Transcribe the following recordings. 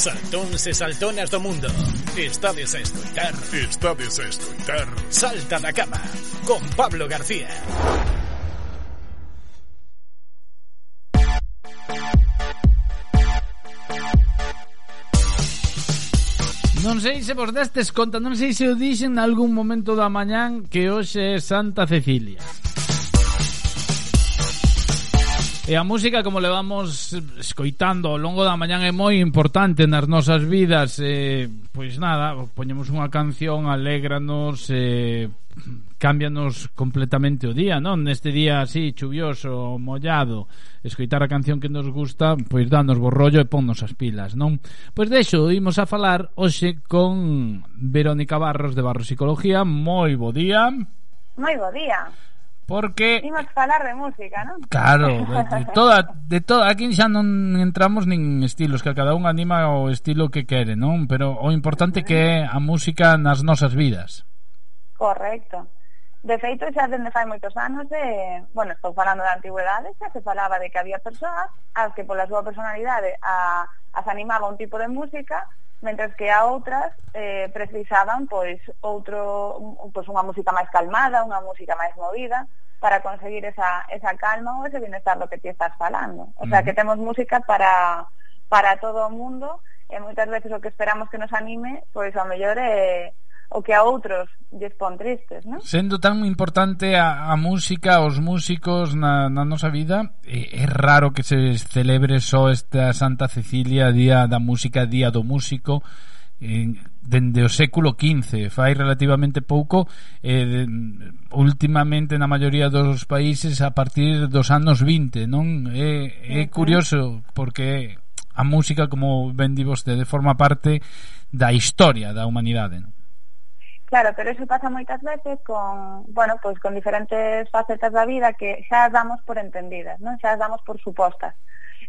Saltóns e saltonas do mundo. Estades a escoitar Estades a escoitar Salta da cama Con Pablo García. Non sei se vos destes conta, non sei se o dixen nalgún momento da mañán que hoxe é Santa Cecilia. E a música, como levamos escoitando ao longo da mañán, é moi importante nas nosas vidas. Eh, pois nada, poñemos unha canción, alégranos, eh, Cámbianos completamente o día, non? Neste día así, chuvioso, mollado, escoitar a canción que nos gusta, pois danos bo rollo e ponnos as pilas, non? Pois deixo, imos a falar hoxe con Verónica Barros de Barros Psicología. Moi bo día. Moi bo día. Porque... Imos falar de música, non? Claro, de, de toda, de toda aquí xa non entramos nin estilos, que cada un anima o estilo que quere, non? Pero o importante que é a música nas nosas vidas. Correcto. De feito, xa dende fai moitos anos de... Bueno, estou falando da antigüedade, xa se falaba de que había persoas as que pola súa personalidade a, as animaba un tipo de música mentras que a outras eh, precisaban pois outro pois unha música máis calmada, unha música máis movida para conseguir esa, esa calma ou ese bienestar do que ti estás falando. O sea, que temos música para, para todo o mundo e moitas veces o que esperamos que nos anime, pois ao mellor é, o que a outros lles pon tristes, non? Sendo tan importante a, a música, os músicos na, na nosa vida, é, é raro que se celebre só esta Santa Cecilia, Día da Música, Día do Músico, eh, dende o século XV fai relativamente pouco eh, últimamente na maioría dos países a partir dos anos 20 non é, é curioso porque a música como ben di vostede forma parte da historia da humanidade non? Claro, pero eso pasa moitas veces con, bueno, pois pues, con diferentes facetas da vida que xa as damos por entendidas, non? Xa as damos por supostas.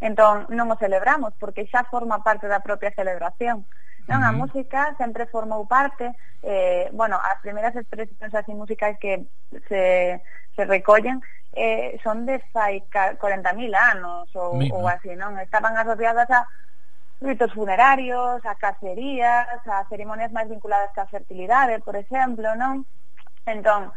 Entón, non o celebramos porque xa forma parte da propia celebración. Non, a música sempre formou parte, eh, bueno, as primeiras expresións así musicais que se, se recollen eh, son de fai 40.000 anos ou, ou así, non? Estaban asociadas a ritos funerarios, a cacerías, a cerimonias máis vinculadas ca fertilidade, por exemplo, non? Entón,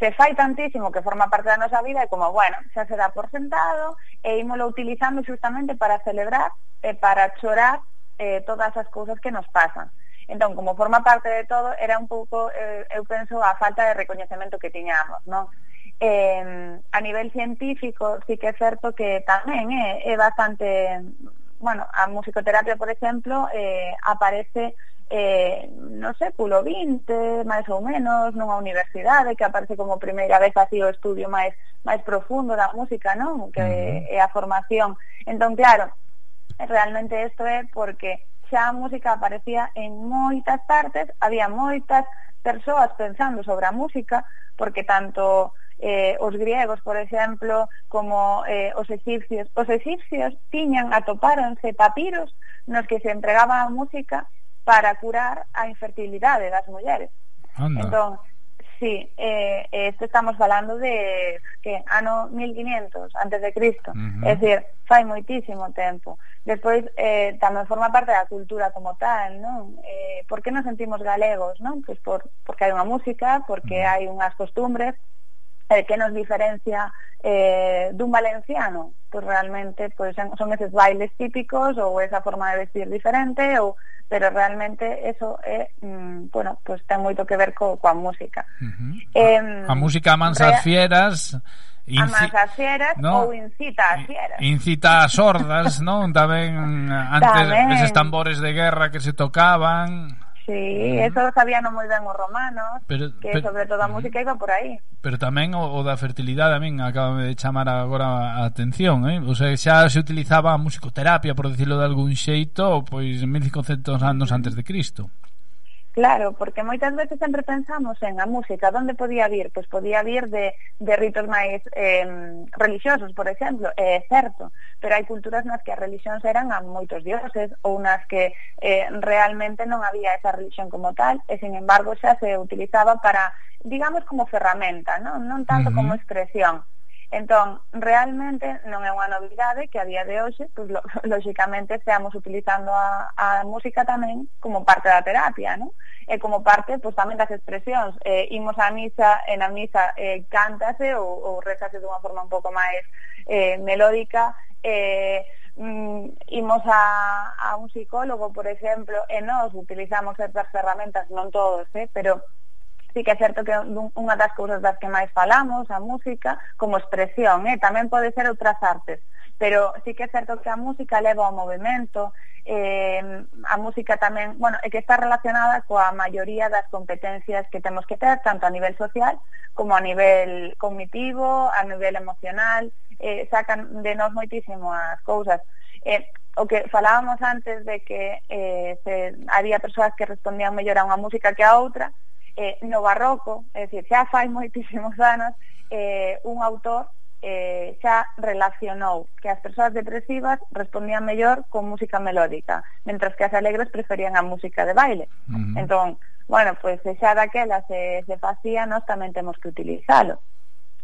se fai tantísimo que forma parte da nosa vida e como, bueno, xa se dá por sentado e ímolo utilizando justamente para celebrar e para chorar eh, todas as cousas que nos pasan. Entón, como forma parte de todo, era un pouco, eh, eu penso, a falta de recoñecemento que tiñamos, non? Eh, a nivel científico, sí que é certo que tamén é, é bastante bueno, a musicoterapia, por exemplo, eh, aparece eh, no sé, pulo 20, máis ou menos, nunha universidade que aparece como primeira vez así o estudio máis máis profundo da música, non? Que uh eh, -huh. é a formación. Entón, claro, realmente isto é porque xa a música aparecía en moitas partes, había moitas persoas pensando sobre a música, porque tanto eh, os griegos, por exemplo, como eh, os egipcios. Os egipcios tiñan, atopáronse papiros nos que se empregaba a música para curar a infertilidade das mulleres. Anda. Entón, sí, eh, esto estamos falando de que ano 1500 antes de Cristo, uh -huh. é dicir, fai moitísimo tempo. Despois eh, tamén forma parte da cultura como tal, non? Eh, por que nos sentimos galegos, non? Pois por porque hai unha música, porque uh -huh. hai unhas costumbres, eh, que nos diferencia eh, dun valenciano pues realmente pues, son eses bailes típicos ou esa forma de vestir diferente ou pero realmente eso é, mm, bueno, pues ten moito que ver co, coa música. Uh -huh. eh, a, a música amansa as fieras, Inci... as fieras no? ou incita as fieras. Incita as sordas, non? Tamén eh, antes Tamén. eses tambores de guerra que se tocaban. Sí, uh -huh. eso sabían moi ben os romanos, pero, que pero, sobre todo a música iba por aí. Pero tamén o, o da fertilidade a min acaba de chamar agora a atención, eh? O sea, xa se utilizaba a musicoterapia, por decirlo de algún xeito, pois 1500 anos antes de Cristo. Claro, porque moitas veces sempre pensamos en a música, onde podía vir? Pois podía vir de, de ritos máis eh, religiosos, por exemplo, é eh, certo, pero hai culturas nas que as religións eran a moitos dioses ou nas que eh, realmente non había esa religión como tal, e sin embargo xa se utilizaba para, digamos, como ferramenta, non, non tanto uh -huh. como expresión. Entón, realmente non é unha novidade que a día de hoxe, pois, lo, lógicamente, estamos utilizando a, a música tamén como parte da terapia, non? E como parte, pois, tamén das expresións. Eh, imos á misa, e na misa eh, cántase ou, ou rezase dunha forma un pouco máis eh, melódica, eh, mm, imos a, a un psicólogo, por exemplo, e nós utilizamos certas ferramentas, non todos, eh, pero sí que é certo que unha das cousas das que máis falamos, a música, como expresión, eh? tamén pode ser outras artes, pero sí que é certo que a música leva ao movimento, eh, a música tamén, bueno, é que está relacionada coa maioría das competencias que temos que ter, tanto a nivel social como a nivel cognitivo, a nivel emocional, eh, sacan de nós moitísimo as cousas. Eh, o que falábamos antes de que eh, se, había persoas que respondían mellor a unha música que a outra, eh, no barroco, é dicir, xa fai moitísimos anos, eh, un autor eh, xa relacionou que as persoas depresivas respondían mellor con música melódica, mentras que as alegres preferían a música de baile. Uh -huh. Entón, bueno, pois pues, xa daquela se, se facía, nós tamén temos que utilizalo.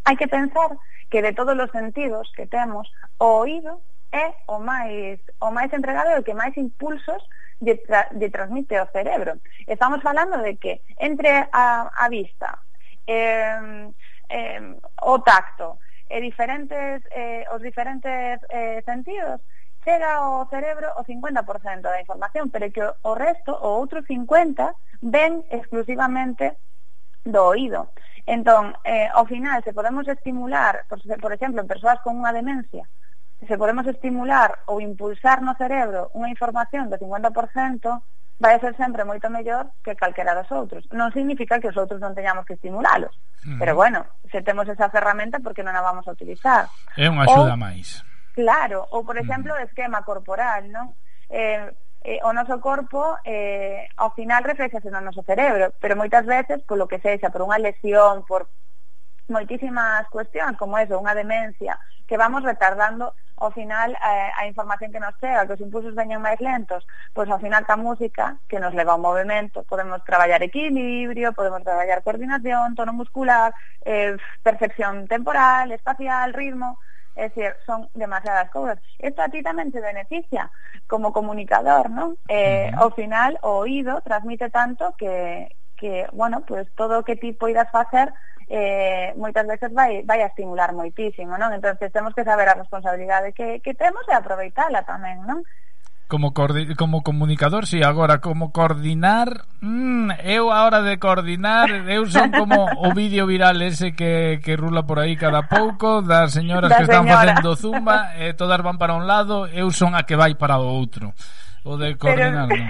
Hai que pensar que de todos os sentidos que temos, o oído é o máis o máis entregado e o que máis impulsos lle, tra, lle transmite ao cerebro. Estamos falando de que entre a, a vista, eh, eh, o tacto, e diferentes, eh, os diferentes eh, sentidos, chega ao cerebro o 50% da información, pero que o resto, o outro 50%, ven exclusivamente do oído. Entón, eh, ao final, se podemos estimular, por, por exemplo, en persoas con unha demencia, se podemos estimular ou impulsar no cerebro unha información do 50%, vai a ser sempre moito mellor que calquera dos outros. Non significa que os outros non teñamos que estimulalos, uh -huh. pero bueno, se temos esa ferramenta porque non a vamos a utilizar. É unha axuda máis. Claro, ou por exemplo, o esquema corporal, non? Eh, eh, o noso corpo eh, ao final reflexase no noso cerebro, pero moitas veces, polo que sexa, por unha lesión, por moitísimas cuestións, como eso, unha demencia, que vamos retardando ao final a, a información que nos chega, que os impulsos veñen máis lentos, pois ao final ca música que nos leva ao movimento, podemos traballar equilibrio, podemos traballar coordinación, tono muscular, eh, percepción temporal, espacial, ritmo, É dicir, son demasiadas cousas. Isto a ti tamén te beneficia como comunicador, non? Eh, uh -huh. Ao final, o oído transmite tanto que, que, bueno, pues todo o que ti poidas facer eh, moitas veces vai, vai a estimular moitísimo, non? Entonces temos que saber a responsabilidade que, que temos e aproveitala tamén, non? Como, como comunicador, si sí, agora como coordinar, mmm, eu a hora de coordinar, eu son como o vídeo viral ese que, que rula por aí cada pouco das señoras da que señora. están facendo zumba, eh, todas van para un lado, eu son a que vai para o outro o de coordinar pero,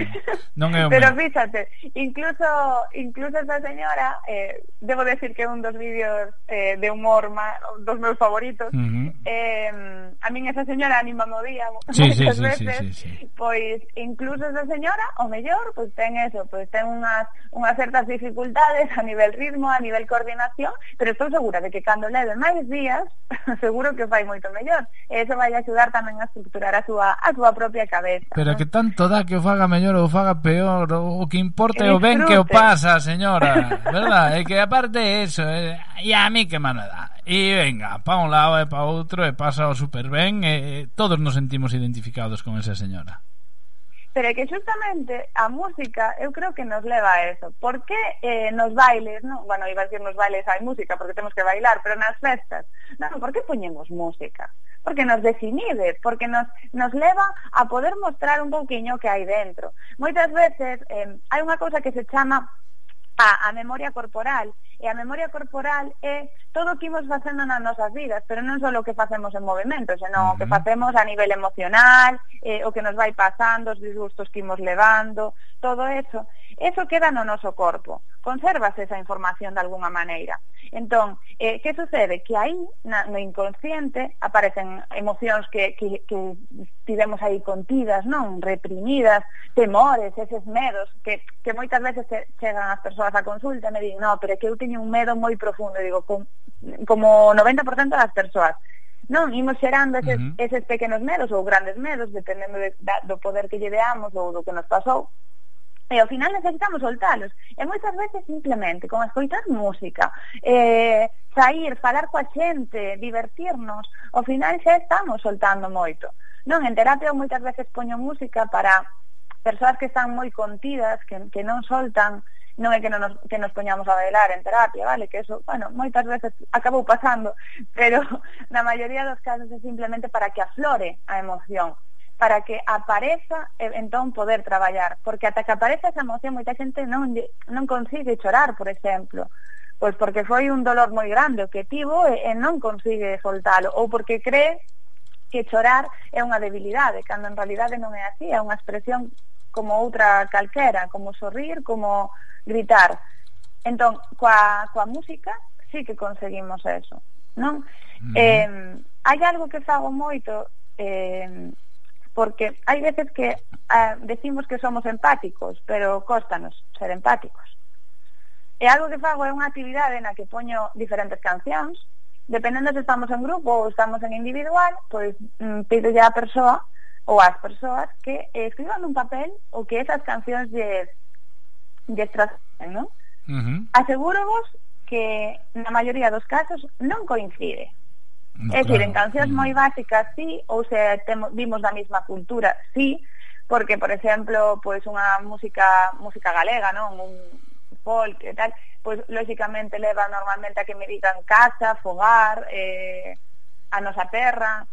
non, non é o Pero meu. fíxate, incluso incluso esa señora eh, debo decir que é un dos vídeos eh, de humor má, dos meus favoritos. Uh -huh. eh, a min esa señora anima o día sí, sí, sí, veces. Sí, sí, sí. Pois incluso esa señora, o mellor, pois ten eso, pois ten unhas unhas certas dificultades a nivel ritmo, a nivel coordinación, pero estou segura de que cando leve máis días, seguro que fai moito mellor. E eso vai axudar tamén a estructurar a súa a súa propia cabeza. Pero ¿no? que tanto dá que o faga mellor ou faga peor, o que importa é o ben que o pasa, señora, verdad? É que aparte eso, é, e a mí que mano dá. E venga, pa un lado e pa outro e pasa o super ben, e, todos nos sentimos identificados con esa señora. Pero é que justamente a música eu creo que nos leva a eso. Por que eh, nos bailes, non? Bueno, iba a decir nos bailes hai música porque temos que bailar, pero nas festas, non, por que poñemos música? porque nos desinhibe, porque nos, nos leva a poder mostrar un pouquiño que hai dentro. Moitas veces eh, hai unha cousa que se chama a, a memoria corporal e a memoria corporal é todo o que imos facendo nas nosas vidas, pero non só o que facemos en movimento, senón uh -huh. o que facemos a nivel emocional, eh, o que nos vai pasando, os disgustos que imos levando, todo eso eso queda no noso corpo, consérvase esa información de alguna maneira. Entón, eh, que sucede? Que aí, na, no inconsciente, aparecen emocións que, que, que tivemos aí contidas, non? Reprimidas, temores, eses medos, que, que moitas veces che, chegan as persoas á consulta e me din, no, pero é que eu teño un medo moi profundo, digo, com, como 90% das persoas. Non, imos xerando eses, uh -huh. eses pequenos medos ou grandes medos, dependendo de, da, do poder que lle deamos ou do que nos pasou, E ao final necesitamos soltalos. E moitas veces simplemente con escoitar música, eh, sair, falar coa xente, divertirnos, ao final xa estamos soltando moito. Non, en terapia moitas veces poño música para persoas que están moi contidas, que, que non soltan, non é que, non nos, que nos poñamos a bailar en terapia, vale? Que eso, bueno, moitas veces acabou pasando, pero na maioría dos casos é simplemente para que aflore a emoción para que apareza e eh, entón poder traballar, porque ata que apareza esa emoción moita xente non non consigue chorar, por exemplo, pois porque foi un dolor moi grande o que tivo e, e non consigue soltalo ou porque cree que chorar é unha debilidade, cando en realidade non é así, é unha expresión como outra calquera, como sorrir, como gritar. Entón, coa, coa música sí que conseguimos eso, non? Uh -huh. eh, hai algo que fago moito eh, porque hai veces que eh, decimos que somos empáticos, pero costanos ser empáticos. E algo que fago é unha actividade na que poño diferentes cancións, dependendo se estamos en grupo ou estamos en individual, pois mm, pido ya a persoa ou as persoas que eh, escriban un papel o que esas cancións lles, lles trascenden, non? Uh -huh. Asegurovos que na maioría dos casos non coincide. No, é dicir, en cancións moi básicas sí, ou se temos, vimos da mesma cultura sí, porque, por exemplo, pois unha música música galega, non? Un folk e tal, pois lógicamente leva normalmente a que me digan casa, fogar, eh, a nosa terra,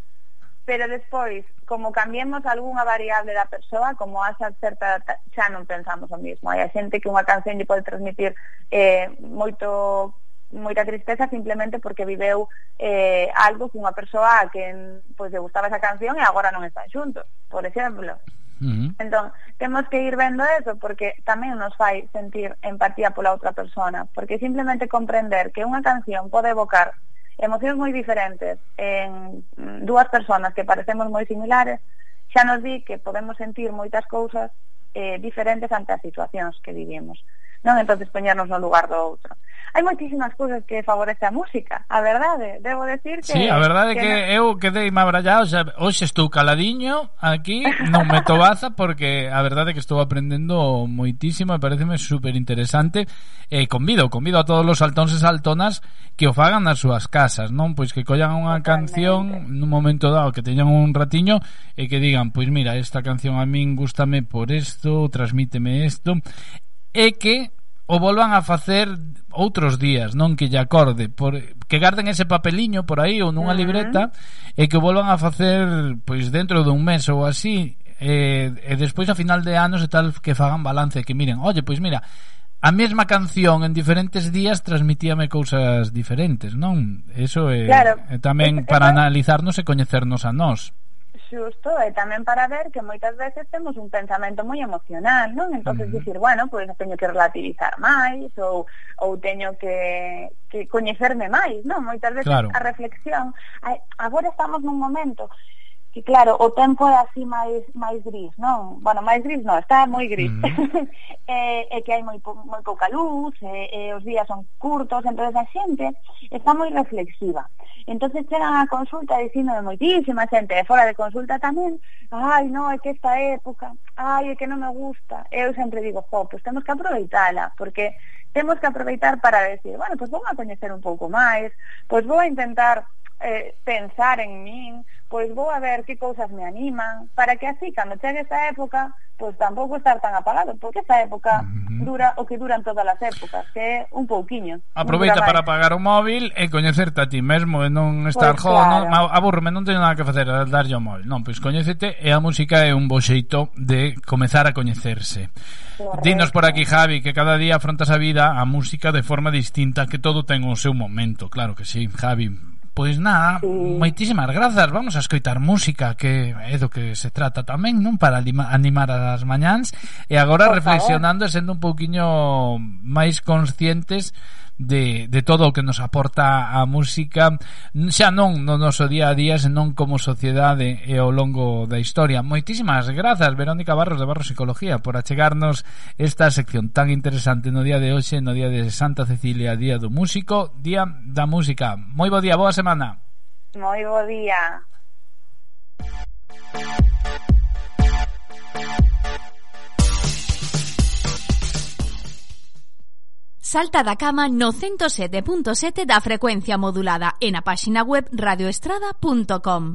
pero despois, como cambiemos algunha variable da persoa, como haxa certa, xa non pensamos o mismo. Hai a xente que unha canción lle pode transmitir eh, moito moita tristeza simplemente porque viveu eh, algo cunha persoa a quen pois, lle gustaba esa canción e agora non están xuntos, por exemplo. Uh -huh. Entón, temos que ir vendo eso porque tamén nos fai sentir empatía pola outra persona, porque simplemente comprender que unha canción pode evocar emocións moi diferentes en dúas persoas que parecemos moi similares, xa nos di que podemos sentir moitas cousas eh, diferentes ante as situacións que vivimos non entonces poñernos no lugar do outro hai moitísimas cousas que favorece a música, a verdade, debo decir que... Sí, a verdade que, que no... eu quedei mabrallado, xa, hoxe estou caladiño aquí, non me tobaza, porque a verdade que estou aprendendo moitísimo e pareceme super interesante. E eh, convido, convido a todos os saltóns e saltonas que o fagan nas súas casas, non? Pois que collan unha Totalmente. canción nun momento dado, que teñan un ratiño e que digan, pois mira, esta canción a min gustame por isto, transmíteme isto é que o volvan a facer outros días, non que lle acorde, por, que garden ese papeliño por aí ou nunha uh -huh. libreta e que o volvan a facer pois dentro dun mes ou así, e, e despois a final de anos e tal que fagan balance, que miren, oye, pois mira, a mesma canción en diferentes días transmitíame cousas diferentes, non? Eso é, claro. é tamén para analizarnos e coñecernos a nós xusto, e tamén para ver que moitas veces temos un pensamento moi emocional, non? Entonces uh -huh. dicir, bueno, pois pues, teño que relativizar máis ou ou teño que que coñecerme máis, non? Moitas veces claro. a reflexión, agora estamos nun momento que claro, o tempo é así máis máis gris, non? Bueno, máis gris non, está moi gris. Mm. -hmm. e, e que hai moi, moi pouca luz, e, e os días son curtos, entonces a xente está moi reflexiva. Entonces chegan a consulta dicindo de moitísima xente de fora de consulta tamén, ai, non, é que esta época, ai, é que non me gusta. Eu sempre digo, jo, pues temos que aproveitala, porque temos que aproveitar para decir, bueno, pues vou a coñecer un pouco máis, pois vou a intentar eh, pensar en min, pois vou a ver que cousas me animan, para que así, cando chegue esa época, pois tampouco estar tan apagado, porque esa época uh -huh. dura o que duran todas as épocas, que é un pouquiño. Aproveita para apagar o móvil e coñecerte a ti mesmo e non pois estar pois, jodo, claro. non, aburrome, non teño nada que facer, darlle o móvil. Non, pois coñécete e a música é un bo xeito de comezar a coñecerse. Correcto. Dinos por aquí, Javi, que cada día afrontas a vida a música de forma distinta, que todo ten o seu momento, claro que sí, Javi Pois nada, sí. moitísimas grazas. Vamos a escoitar música, que é do que se trata tamén, non? Para animar as mañáns. E agora Por reflexionando e sendo un pouquiño máis conscientes de, de todo o que nos aporta a música xa non no noso día a día senón como sociedade e ao longo da historia. Moitísimas grazas Verónica Barros de Barros Psicología por achegarnos esta sección tan interesante no día de hoxe no día de Santa Cecilia Día do Músico Día da Música. Moi bo día, boa semana. Moi bo día. Salta da cama no 107.7 da frecuencia modulada e na páxina web radioestrada.com.